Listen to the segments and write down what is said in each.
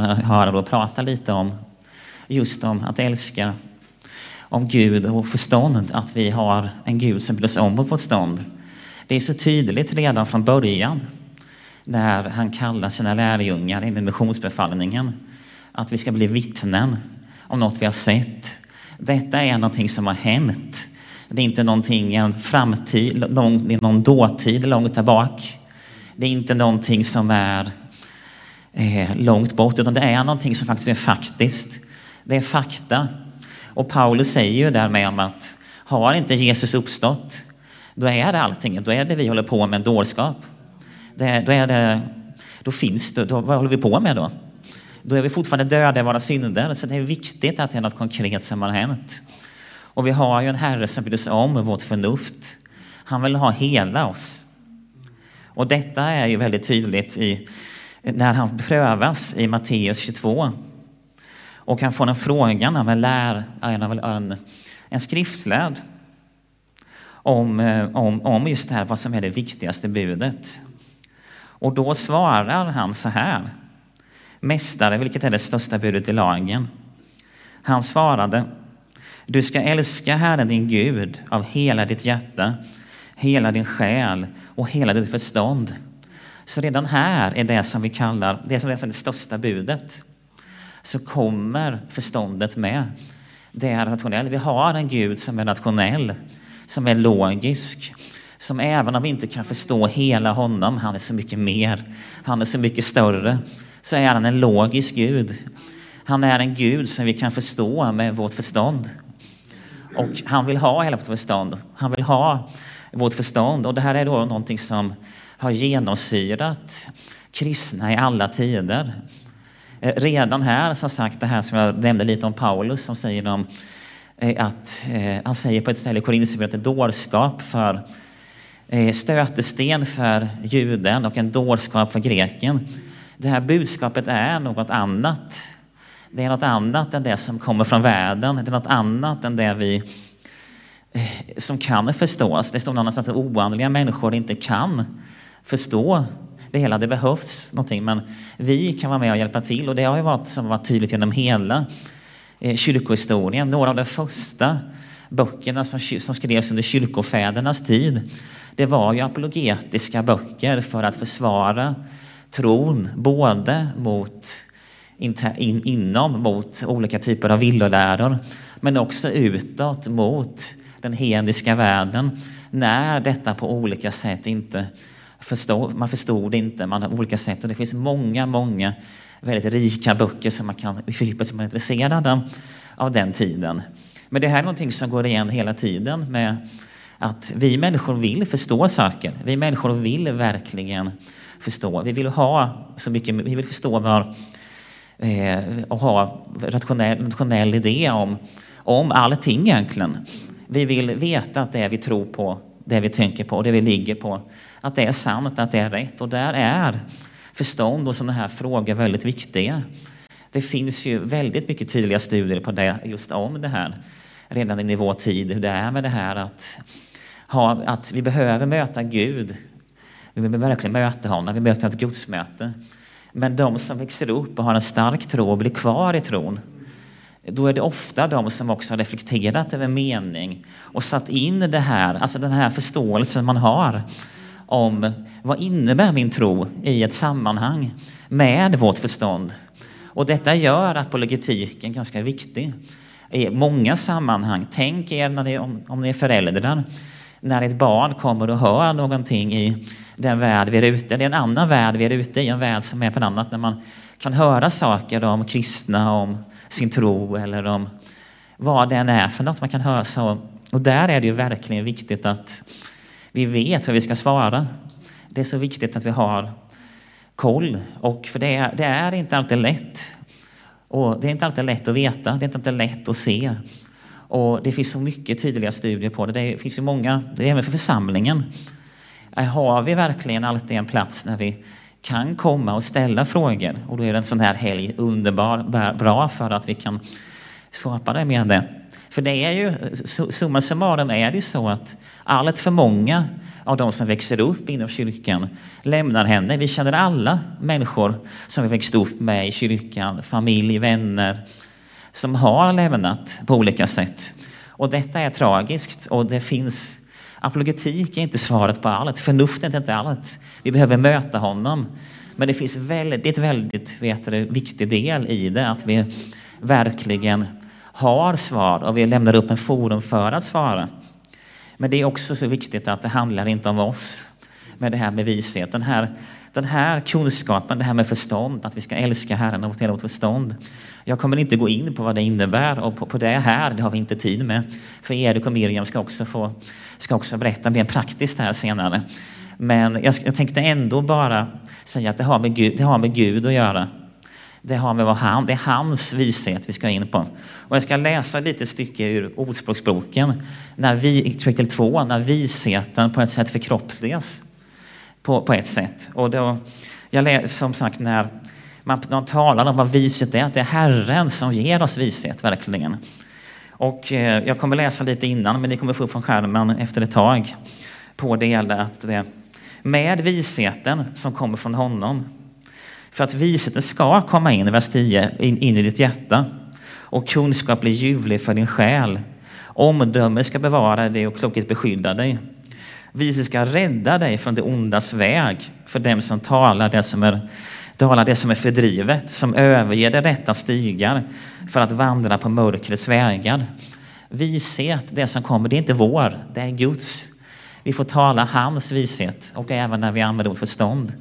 höra och prata lite om just om att älska, om Gud och förstånd, att vi har en Gud som bryr sig om vårt förstånd. Det är så tydligt redan från början när han kallar sina lärjungar i missionsbefallningen att vi ska bli vittnen om något vi har sett. Detta är någonting som har hänt. Det är inte någonting i en framtid, någon, någon dåtid långt där bak. Det är inte någonting som är eh, långt bort, utan det är någonting som faktiskt är faktiskt. Det är fakta. Och Paulus säger ju därmed om att har inte Jesus uppstått, då är det allting. Då är det vi håller på med en dårskap. Det, då, är det, då finns det, då, vad håller vi på med då? Då är vi fortfarande döda i våra synder. Så det är viktigt att det är något konkret som har hänt. Och vi har ju en Herre som bryr sig om vårt förnuft. Han vill ha hela oss. Och detta är ju väldigt tydligt i, när han prövas i Matteus 22. Och han får en fråga av en, lär, eh, en, en skriftlärd om, eh, om, om just det här, vad som är det viktigaste budet. Och då svarar han så här. Mästare, vilket är det största budet i lagen? Han svarade. Du ska älska Herren din Gud av hela ditt hjärta, hela din själ och hela ditt förstånd. Så redan här är det som vi kallar det som är det största budet. Så kommer förståndet med. Det är rationellt. Vi har en Gud som är rationell, som är logisk, som även om vi inte kan förstå hela honom, han är så mycket mer, han är så mycket större, så är han en logisk Gud. Han är en Gud som vi kan förstå med vårt förstånd. Och han vill ha hela vårt förstånd. Han vill ha vårt förstånd. Och det här är då någonting som har genomsyrat kristna i alla tider. Eh, redan här, som sagt, det här som jag nämnde lite om Paulus som säger om eh, att eh, han säger på ett ställe i Korinthierbrevet att dårskap för stötesten för juden och en dårskap för greken. Det här budskapet är något annat. Det är något annat än det som kommer från världen. Det är något annat än det vi som kan förstås. Det står någonstans att oandliga människor inte kan förstå det hela. Det behövs någonting, men vi kan vara med och hjälpa till. Och det har ju varit som varit tydligt genom hela eh, kyrkohistorien. Några av de första böckerna som, som skrevs under kyrkofädernas tid, det var ju apologetiska böcker för att försvara tron, både mot in, inom mot olika typer av villoläror, men också utåt mot den hedniska världen när detta på olika sätt inte förstår, man förstod inte, man har olika sätt och det finns många, många väldigt rika böcker som man kan fördjupa sig om man är intresserad av den tiden. Men det här är någonting som går igen hela tiden med att vi människor vill förstå saker. Vi människor vill verkligen förstå. Vi vill ha så mycket, vi vill förstå var, eh, och ha rationell, rationell idé om, om allting egentligen. Vi vill veta att det vi tror på, det vi tänker på, det vi ligger på, att det är sant, att det är rätt. Och där är förstånd och sådana här frågor väldigt viktiga. Det finns ju väldigt mycket tydliga studier på det, just om det här redan i vår tid, hur det är med det här att, ha, att vi behöver möta Gud. Vi behöver verkligen möta honom, vi behöver ett gudsmöte. Men de som växer upp och har en stark tro och blir kvar i tron, då är det ofta de som också har reflekterat över mening och satt in det här, alltså den här förståelsen man har om vad innebär min tro i ett sammanhang med vårt förstånd. Och detta gör apologetiken ganska viktig i många sammanhang. Tänk er när ni, om, om ni är föräldrar, när ett barn kommer och hör någonting i den värld vi är ute Det är en annan värld vi är ute i, en värld som är på ett annat, när man kan höra saker om kristna, om sin tro eller om vad det än är för något man kan höra. Så, och där är det ju verkligen viktigt att vi vet vad vi ska svara. Det är så viktigt att vi har koll. Och för det är, det är inte alltid lätt. Och det är inte alltid lätt att veta, det är inte alltid lätt att se. Och det finns så mycket tydliga studier på det. Det finns ju många, det är även för församlingen. Har vi verkligen alltid en plats när vi kan komma och ställa frågor? Och då är en sån här helg underbar, bra för att vi kan skapa det med det. För det är ju, summa summarum är det ju så att allt för många av de som växer upp inom kyrkan lämnar henne. Vi känner alla människor som vi växt upp med i kyrkan, familj, vänner, som har lämnat på olika sätt. Och detta är tragiskt och det finns Apologetik är inte svaret på allt, förnuftet är inte allt. Vi behöver möta honom. Men det finns väldigt, väldigt vet du, viktig del i det, att vi verkligen har svar och vi lämnar upp en forum för att svara. Men det är också så viktigt att det handlar inte om oss med det här med visheten. Här, den här kunskapen, det här med förstånd, att vi ska älska Herren av hela vårt förstånd. Jag kommer inte gå in på vad det innebär och på, på det här, det har vi inte tid med. För Erik och Miriam ska också, få, ska också berätta mer praktiskt här senare. Men jag, jag tänkte ändå bara säga att det har med Gud, det har med Gud att göra. Det har med vad han, det är hans vishet vi ska in på. Och jag ska läsa lite stycke ur Ordspråksboken, när vi, kapitel 2, när visheten på ett sätt förkroppsligas. På, på ett sätt. Och då, jag lä, som sagt när man, man talar om vad vishet är, att det är Herren som ger oss vishet, verkligen. Och eh, jag kommer läsa lite innan, men ni kommer få upp från skärmen efter ett tag på det att det med visheten som kommer från honom för att visheten ska komma in, vers 10, in, in i ditt hjärta och kunskap blir ljuvlig för din själ. Omdöme ska bevara dig och klokhet beskydda dig. Vishet ska rädda dig från det ondas väg, för dem som talar det som är, talar det som är fördrivet, som överger det rätta stigar för att vandra på mörkrets vägar. Vishet, det som kommer, det är inte vår, det är Guds. Vi får tala hans vishet och även när vi använder vårt förstånd.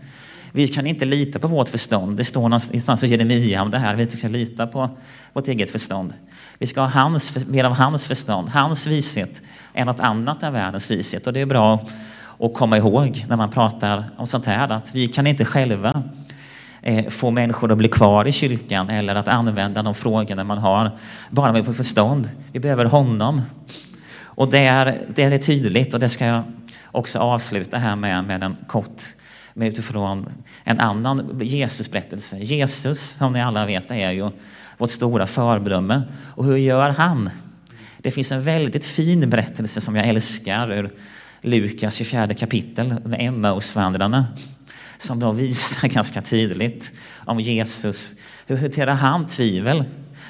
Vi kan inte lita på vårt förstånd. Det står någonstans i Jeremia om det här. Vi ska lita på vårt eget förstånd. Vi ska ha hans, mer av hans förstånd, hans vishet, än något annat än världens vishet. Och det är bra att komma ihåg när man pratar om sånt här, att vi kan inte själva eh, få människor att bli kvar i kyrkan eller att använda de frågorna man har bara med förstånd. Vi behöver honom. Och det är, det är tydligt och det ska jag också avsluta här med, med en kort utifrån en annan Jesusberättelse. Jesus, som ni alla vet, är ju vårt stora föredöme. Och hur gör han? Det finns en väldigt fin berättelse som jag älskar ur Lukas 24 kapitel med Emmausvandrarna som då visar ganska tydligt om Jesus. Hur hanterar han tvivel?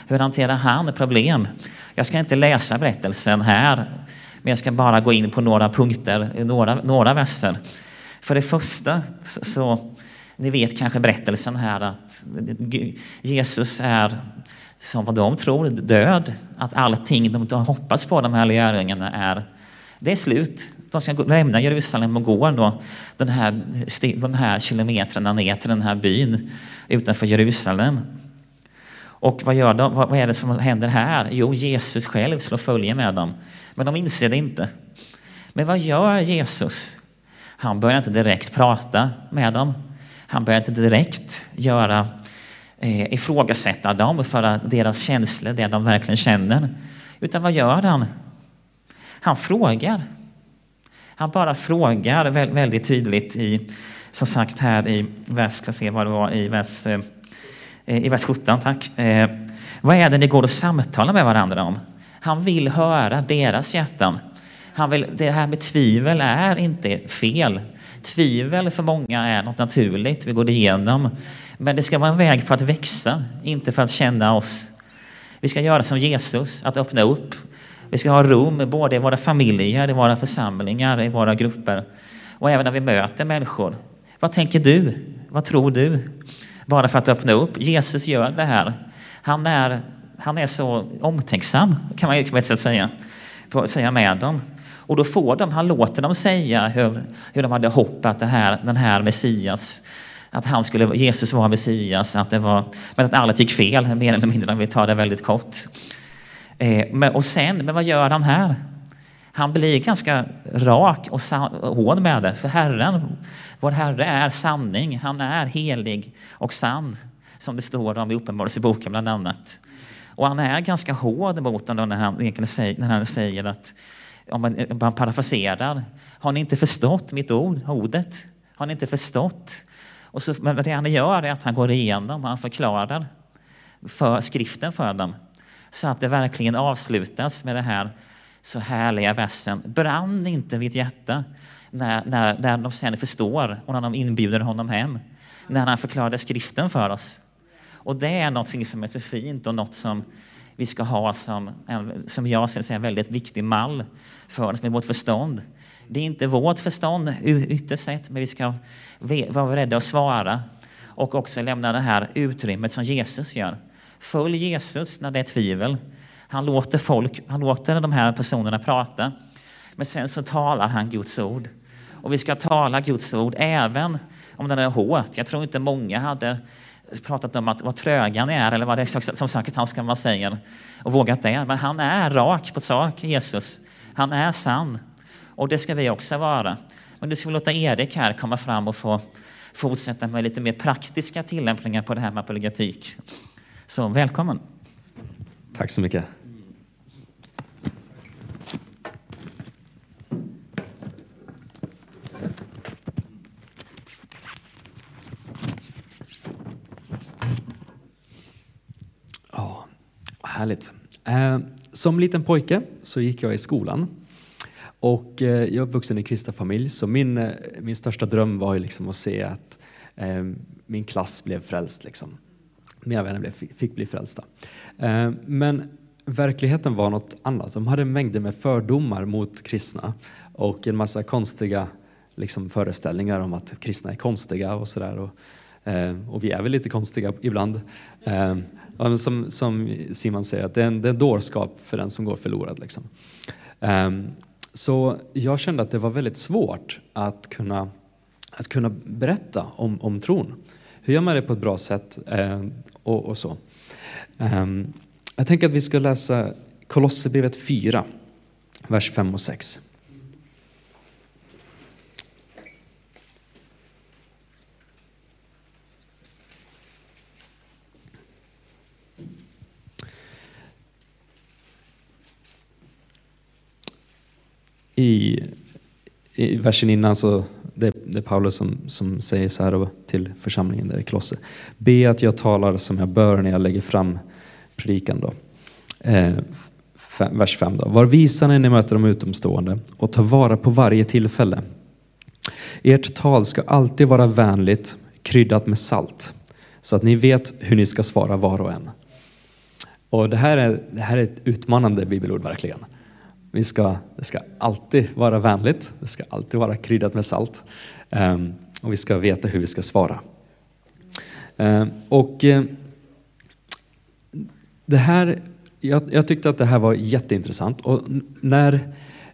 Hur hanterar han problem? Jag ska inte läsa berättelsen här, men jag ska bara gå in på några punkter, några, några verser för det första så, ni vet kanske berättelsen här att Jesus är, som vad de tror, död. Att allting de hoppas på, de här lärjungarna, är det är slut. De ska lämna Jerusalem och gå då den här, de här kilometrarna ner till den här byn utanför Jerusalem. Och vad, gör de? vad är det som händer här? Jo, Jesus själv slår följe med dem. Men de inser det inte. Men vad gör Jesus? Han börjar inte direkt prata med dem. Han börjar inte direkt göra, eh, ifrågasätta dem för deras känslor, det de verkligen känner. Utan vad gör han? Han frågar. Han bara frågar väldigt tydligt i, som sagt här i vers, ska se vad det var, i vers, eh, i vers 17, tack. Eh, vad är det ni går och samtalar med varandra om? Han vill höra deras hjärtan. Han vill, det här med tvivel är inte fel. Tvivel för många är något naturligt, vi går igenom. Men det ska vara en väg för att växa, inte för att känna oss. Vi ska göra som Jesus, att öppna upp. Vi ska ha rum både i våra familjer, i våra församlingar, i våra grupper och även när vi möter människor. Vad tänker du? Vad tror du? Bara för att öppna upp. Jesus gör det här. Han är, han är så omtänksam, kan man ju på ett sätt säga, säga med dem. Och då får de, han låter dem säga hur, hur de hade hoppat det här, den här Messias, att han skulle, Jesus var Messias, att det var, men att allt gick fel, mer eller mindre, om vi tar det väldigt kort. Eh, men, och sen, men vad gör han här? Han blir ganska rak och hård med det, för Herren, vår Herre är sanning, han är helig och sann, som det står om i Uppenbarelseboken bland annat. Och han är ganska hård mot dem när han, när han säger att om man, om man parafraserar, har ni inte förstått mitt ord, ordet? Har ni inte förstått? Och så, men det han gör är att han går igenom och han förklarar för skriften för dem. Så att det verkligen avslutas med det här så härliga versen. Brann inte mitt hjärta när, när, när de sen förstår och när de inbjuder honom hem. När han förklarade skriften för oss. Och det är något som är så fint och något som vi ska ha som, som jag ser en väldigt viktig mall för oss med vårt förstånd. Det är inte vårt förstånd ytterst sett, men vi ska vara beredda att svara och också lämna det här utrymmet som Jesus gör. Följ Jesus när det är tvivel. Han låter folk, han låter de här personerna prata. Men sen så talar han Guds ord. Och vi ska tala Guds ord även om den är hårt. Jag tror inte många hade pratat om att vad tröga ni är eller vad det är som sagt han ska man säga och vågat det. Men han är rak på sak, Jesus. Han är sann. Och det ska vi också vara. Men nu ska vi låta Erik här komma fram och få fortsätta med lite mer praktiska tillämpningar på det här med apologetik. Så välkommen. Tack så mycket. Ja, härligt. Eh, som liten pojke så gick jag i skolan och eh, jag är uppvuxen i en kristen familj så min, eh, min största dröm var ju liksom att se att eh, min klass blev frälst. Liksom. Mina vänner blev, fick bli frälsta. Eh, men verkligheten var något annat. De hade mängder med fördomar mot kristna och en massa konstiga liksom, föreställningar om att kristna är konstiga och sådär. Och, eh, och vi är väl lite konstiga ibland. Eh, Eh, som, som Simon säger, att det är en, det är en dårskap för den som går förlorad. Liksom. Ehm, så jag kände att det var väldigt svårt att kunna, att kunna berätta om, om tron. Hur gör man det på ett bra sätt eh, och, och, så. Um, jag tänker att vi ska läsa Kolosserbrevet 4, vers 5 och 6. I, i versen innan så det, det är Paulus som, som säger så här till församlingen där i Klosse. Be att jag talar som jag bör när jag lägger fram predikan. Då. Eh, fem, vers 5 då. Var visa när ni möter de utomstående och ta vara på varje tillfälle. Ert tal ska alltid vara vänligt, kryddat med salt, så att ni vet hur ni ska svara var och en. Och det här är, det här är ett utmanande bibelord verkligen. Vi ska, det ska alltid vara vänligt, det ska alltid vara kryddat med salt um, och vi ska veta hur vi ska svara. Um, och eh, det här, jag, jag, tyckte att det här var jätteintressant och när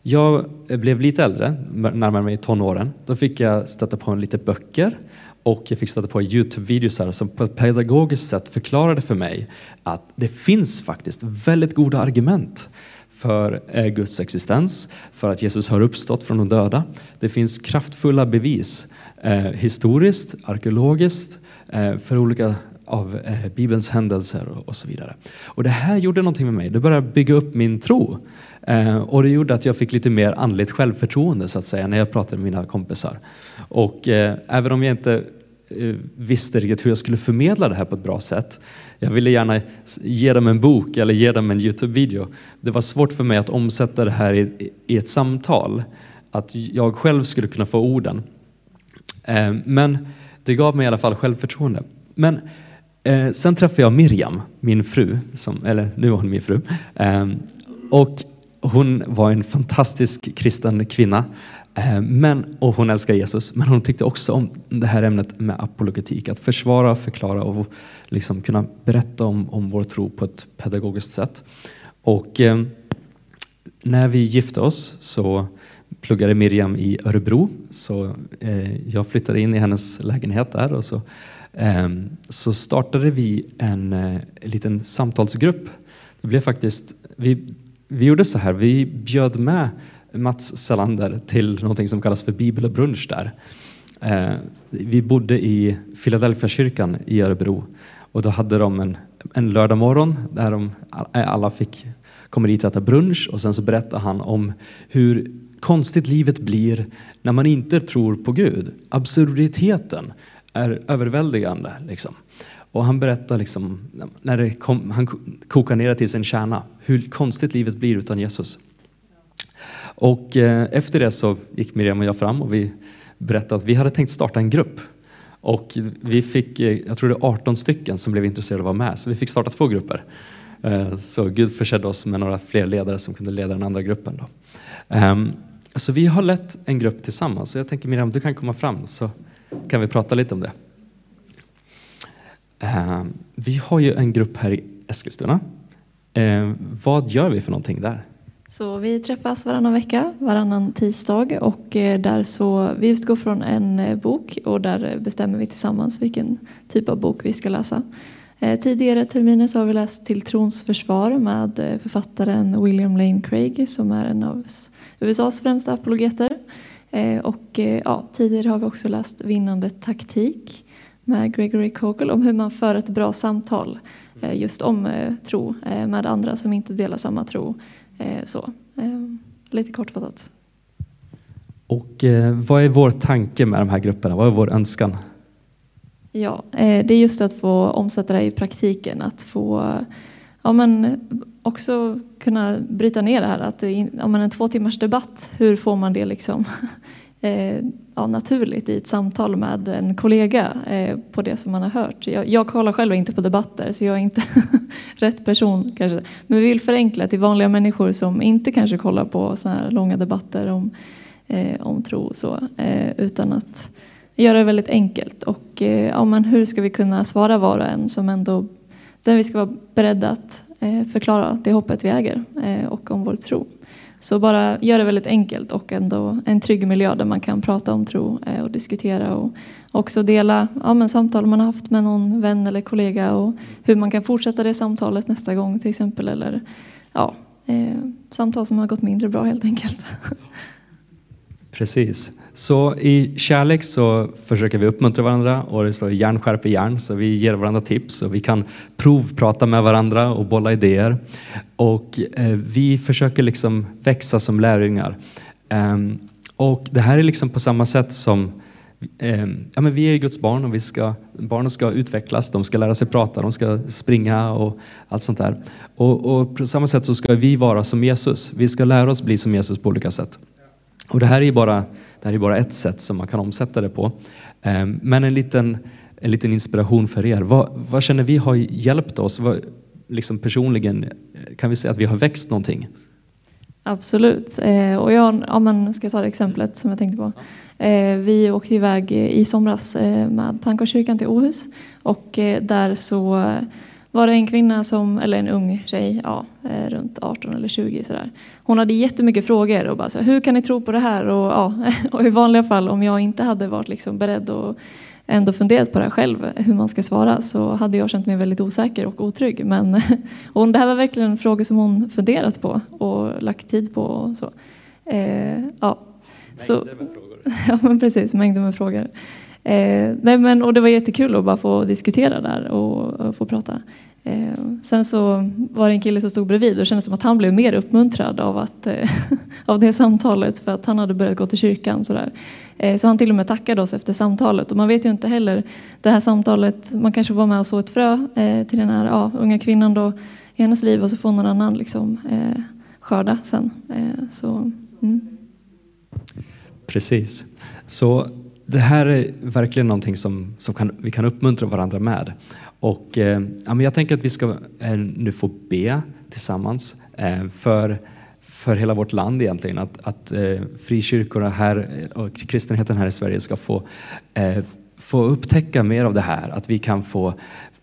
jag blev lite äldre, närmare mig tonåren, då fick jag stöta på lite böcker och jag fick stöta på Youtube-videos som på ett pedagogiskt sätt förklarade för mig att det finns faktiskt väldigt goda argument för eh, Guds existens, för att Jesus har uppstått från de döda. Det finns kraftfulla bevis eh, historiskt, arkeologiskt, eh, för olika av eh, Bibelns händelser och, och, så vidare. Och det här gjorde någonting med mig. Det började bygga upp min tro. Eh, och det gjorde att jag fick lite mer andligt självförtroende så att säga när jag pratade med mina kompisar. Och eh, även om jag inte Eh, visste riktigt hur jag skulle förmedla det här på ett bra sätt jag ville gärna ge dem en bok eller ge dem en Youtube-video. Det var svårt för mig att omsätta det här i, i ett samtal, att jag själv skulle kunna få orden. Eh, men det gav mig i alla fall självförtroende. Men eh, sen träffade jag Miriam, min fru, som, eller nu är hon min fru. Och hon var en fantastisk kristen kvinna. Eh, men, och hon älskar Jesus, men hon tyckte också om det här ämnet med apologetik, att försvara, förklara och liksom kunna berätta om, om vår tro på ett pedagogiskt sätt. Och eh, när vi gifte oss så pluggade Miriam i Örebro, så eh, jag flyttade in i hennes lägenhet där och så, eh, så startade vi en eh, liten samtalsgrupp. Det blev faktiskt, vi, vi gjorde så här, vi bjöd med Mats Salander till någonting som kallas för bibel och brunch där. Eh, vi bodde i Philadelphia kyrkan i Örebro och då hade de en, en lördag morgon där de eh, alla fick komma dit och äta brunch och sen så berättade han om hur konstigt livet blir när man inte tror på Gud. Absurditeten är överväldigande. Liksom. Och han berättar liksom, när det kom, han kokar ner det till sin kärna, hur konstigt livet blir utan Jesus. Och eh, efter det så gick Miriam och jag fram och vi berättade att vi hade tänkt starta en grupp. Och vi fick, eh, jag tror det var 18 stycken som blev intresserade av att vara med, så vi fick starta två grupper. Eh, så Gud försedde oss med några fler ledare som kunde leda den andra gruppen. Då. Ehm, så vi har lett en grupp tillsammans. Så jag tänker Miriam, du kan komma fram så kan vi prata lite om det. Ehm, vi har ju en grupp här i Eskilstuna. Ehm, vad gör vi för någonting där? Så vi träffas varannan vecka, varannan tisdag och eh, där så vi utgår från en eh, bok och där bestämmer vi tillsammans vilken typ av bok vi ska läsa. Eh, tidigare terminer så har vi läst Till trons försvar med författaren William Lane Craig som är en av USAs främsta apologeter. Och ja, tidigare har vi också läst Vinnande taktik med Gregory Kogel om hur man för ett bra samtal just om tro med andra som inte delar samma tro. Eh, så, eh, lite kortfattat. Och eh, vad är vår tanke med de här grupperna? Vad är vår önskan? Ja, det är just att få omsätta det i praktiken, att få ja, men också kunna bryta ner det här. Att ja, men en två timmars debatt, hur får man det liksom eh, ja, naturligt i ett samtal med en kollega eh, på det som man har hört. Jag, jag kollar själv inte på debatter så jag är inte rätt person kanske. Men vi vill förenkla till vanliga människor som inte kanske kollar på sådana här långa debatter om, eh, om tro och så. Eh, utan att göra det väldigt enkelt. Och eh, ja, men hur ska vi kunna svara var och en som ändå där vi ska vara beredda att eh, förklara det hoppet vi äger eh, och om vår tro. Så bara gör det väldigt enkelt och ändå en trygg miljö där man kan prata om tro eh, och diskutera och också dela ja, men samtal man har haft med någon vän eller kollega och hur man kan fortsätta det samtalet nästa gång till exempel. Eller ja, eh, samtal som har gått mindre bra helt enkelt. Precis. Så i kärlek så försöker vi uppmuntra varandra och det står järn skärper järn så vi ger varandra tips och vi kan provprata med varandra och bolla idéer. Och eh, vi försöker liksom växa som lärjungar. Um, och det här är liksom på samma sätt som ehm, ja, men vi är Guds barn och vi ska, barnen ska utvecklas, de ska lära sig prata, de ska springa och allt sånt där. Och, och på samma sätt så ska vi vara som Jesus. Vi ska lära oss bli som Jesus på olika sätt. Och det här är bara, det här är bara ett sätt som man kan omsätta det på. Ehm, men en liten, en liten inspiration för er. Vad, vad känner vi har hjälpt oss? Vad, liksom personligen, eh, kan vi säga att vi har växt någonting? Absolut. Eh, och jag, ja, men ska jag ta det exemplet som jag tänkte på. Eh, vi åkte iväg i somras med Tankarkyrkan till Åhus och där så var det en kvinna, som, eller en ung tjej, ja, eh, runt 18 eller 20 sådär. Hon hade jättemycket frågor och bara så hur kan ni tro på det här? Och, ja, och i vanliga fall om jag inte hade varit liksom beredd och ändå funderat på det här själv, hur man ska svara, så hade jag känt mig väldigt osäker och otrygg. Men och det här var verkligen en fråga som hon funderat på och lagt tid på. Och så. Eh, ja. Mängder med frågor. Ja, men precis, mängder med frågor. Eh, nej men, och det var jättekul att bara få diskutera där och, och få prata. Eh, sen så var det en kille som stod bredvid och kändes som att han blev mer uppmuntrad av, att, eh, av det samtalet för att han hade börjat gå till kyrkan. Sådär. Eh, så han till och med tackade oss efter samtalet och man vet ju inte heller det här samtalet, man kanske var med och så ett frö eh, till den här ja, unga kvinnan då i hennes liv och så får någon annan liksom, eh, skörda sen. Eh, så, mm. Precis. Så det här är verkligen någonting som, som kan, vi kan uppmuntra varandra med. Och, eh, ja, men jag tänker att vi ska eh, nu få be tillsammans eh, för, för hela vårt land egentligen. Att, att eh, frikyrkorna här eh, och kristenheten här i Sverige ska få, eh, få upptäcka mer av det här. Att vi kan få,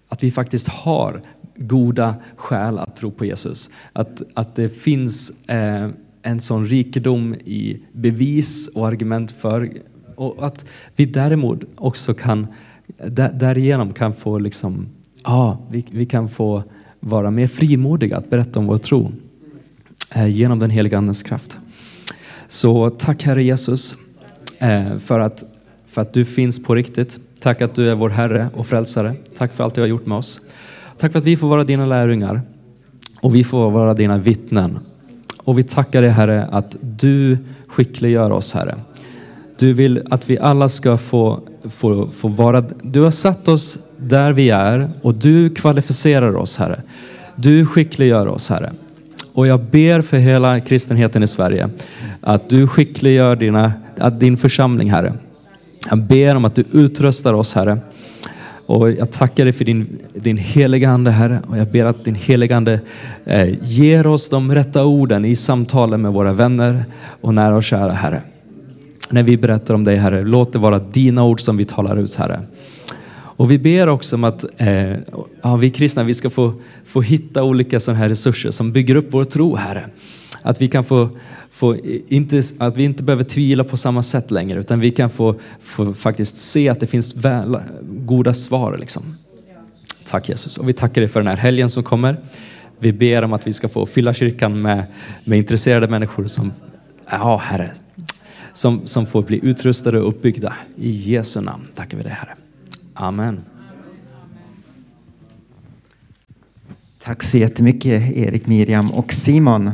att vi faktiskt har goda skäl att tro på Jesus. Att, att det finns eh, en sån rikedom i bevis och argument för och att vi däremot också kan därigenom kan få liksom, ja, vi, vi kan få vara mer frimodiga att berätta om vår tro eh, genom den heliga Andens kraft. Så tack Herre Jesus eh, för, att, för att du finns på riktigt. Tack att du är vår Herre och frälsare. Tack för allt du har gjort med oss. Tack för att vi får vara dina lärjungar och vi får vara dina vittnen. Och vi tackar dig Herre att du skickliggör oss Herre. Du vill att vi alla ska få, få, få vara... Du har satt oss där vi är och du kvalificerar oss, Herre. Du skickliggör oss, Herre. Och jag ber för hela kristenheten i Sverige att du skickliggör dina, att din församling, Herre. Jag ber om att du utrustar oss, Herre. Och jag tackar dig för din, din heliga Ande, Herre. Och jag ber att din heliga Ande eh, ger oss de rätta orden i samtalen med våra vänner och nära och kära, Herre. När vi berättar om dig, Herre, låt det vara dina ord som vi talar ut, Herre. Och vi ber också om att eh, ja, vi kristna vi ska få, få hitta olika sådana här resurser som bygger upp vår tro, Herre. Att vi kan få, få inte, att vi inte behöver tvivla på samma sätt längre utan vi kan få, få faktiskt se att det finns väl, goda svar. Liksom. Tack Jesus. Och vi tackar dig för den här helgen som kommer. Vi ber om att vi ska få fylla kyrkan med, med intresserade människor som, ja Herre, som, som får bli utrustade och uppbyggda. I Jesu namn tackar vi dig Herre. Amen. Tack så jättemycket Erik, Miriam och Simon.